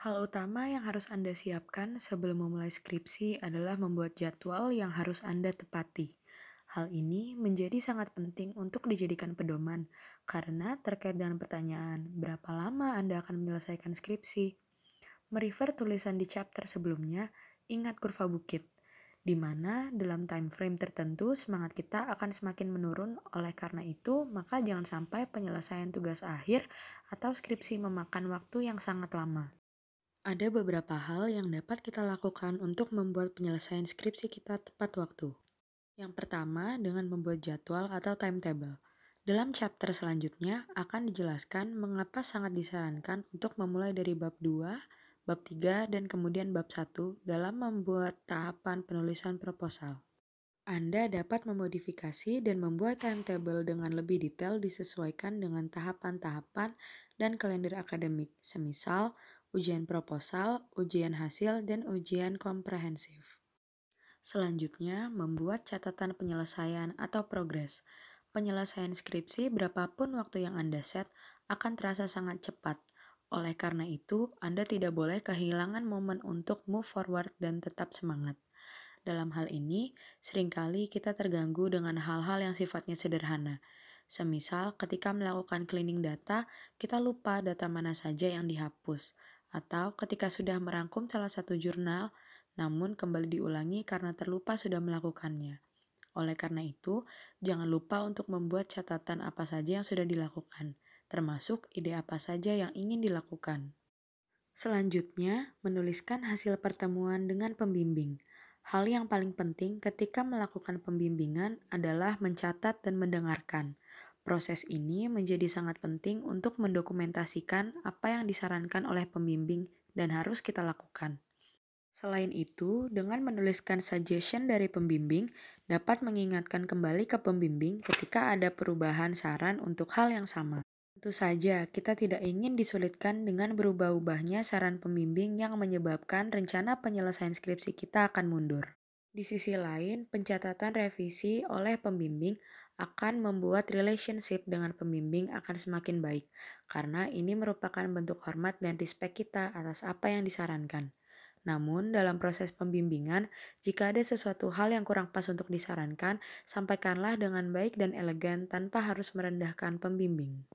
Hal utama yang harus Anda siapkan sebelum memulai skripsi adalah membuat jadwal yang harus Anda tepati. Hal ini menjadi sangat penting untuk dijadikan pedoman, karena terkait dengan pertanyaan, berapa lama Anda akan menyelesaikan skripsi? Merefer tulisan di chapter sebelumnya, ingat kurva bukit, di mana dalam time frame tertentu semangat kita akan semakin menurun. Oleh karena itu, maka jangan sampai penyelesaian tugas akhir atau skripsi memakan waktu yang sangat lama. Ada beberapa hal yang dapat kita lakukan untuk membuat penyelesaian skripsi kita tepat waktu. Yang pertama, dengan membuat jadwal atau timetable. Dalam chapter selanjutnya akan dijelaskan mengapa sangat disarankan untuk memulai dari bab 2, bab 3, dan kemudian bab 1 dalam membuat tahapan penulisan proposal. Anda dapat memodifikasi dan membuat timetable dengan lebih detail disesuaikan dengan tahapan-tahapan dan kalender akademik, semisal ujian proposal, ujian hasil, dan ujian komprehensif. Selanjutnya, membuat catatan penyelesaian atau progres. Penyelesaian skripsi berapapun waktu yang Anda set akan terasa sangat cepat. Oleh karena itu, Anda tidak boleh kehilangan momen untuk move forward dan tetap semangat. Dalam hal ini, sering kali kita terganggu dengan hal-hal yang sifatnya sederhana. Semisal, ketika melakukan cleaning data, kita lupa data mana saja yang dihapus atau ketika sudah merangkum salah satu jurnal, namun kembali diulangi karena terlupa sudah melakukannya. Oleh karena itu, jangan lupa untuk membuat catatan apa saja yang sudah dilakukan, termasuk ide apa saja yang ingin dilakukan. Selanjutnya, menuliskan hasil pertemuan dengan pembimbing. Hal yang paling penting ketika melakukan pembimbingan adalah mencatat dan mendengarkan. Proses ini menjadi sangat penting untuk mendokumentasikan apa yang disarankan oleh pembimbing dan harus kita lakukan. Selain itu, dengan menuliskan suggestion dari pembimbing, dapat mengingatkan kembali ke pembimbing ketika ada perubahan saran untuk hal yang sama. Tentu saja, kita tidak ingin disulitkan dengan berubah-ubahnya saran pembimbing yang menyebabkan rencana penyelesaian skripsi kita akan mundur. Di sisi lain, pencatatan revisi oleh pembimbing akan membuat relationship dengan pembimbing akan semakin baik, karena ini merupakan bentuk hormat dan respect kita atas apa yang disarankan. Namun, dalam proses pembimbingan, jika ada sesuatu hal yang kurang pas untuk disarankan, sampaikanlah dengan baik dan elegan tanpa harus merendahkan pembimbing.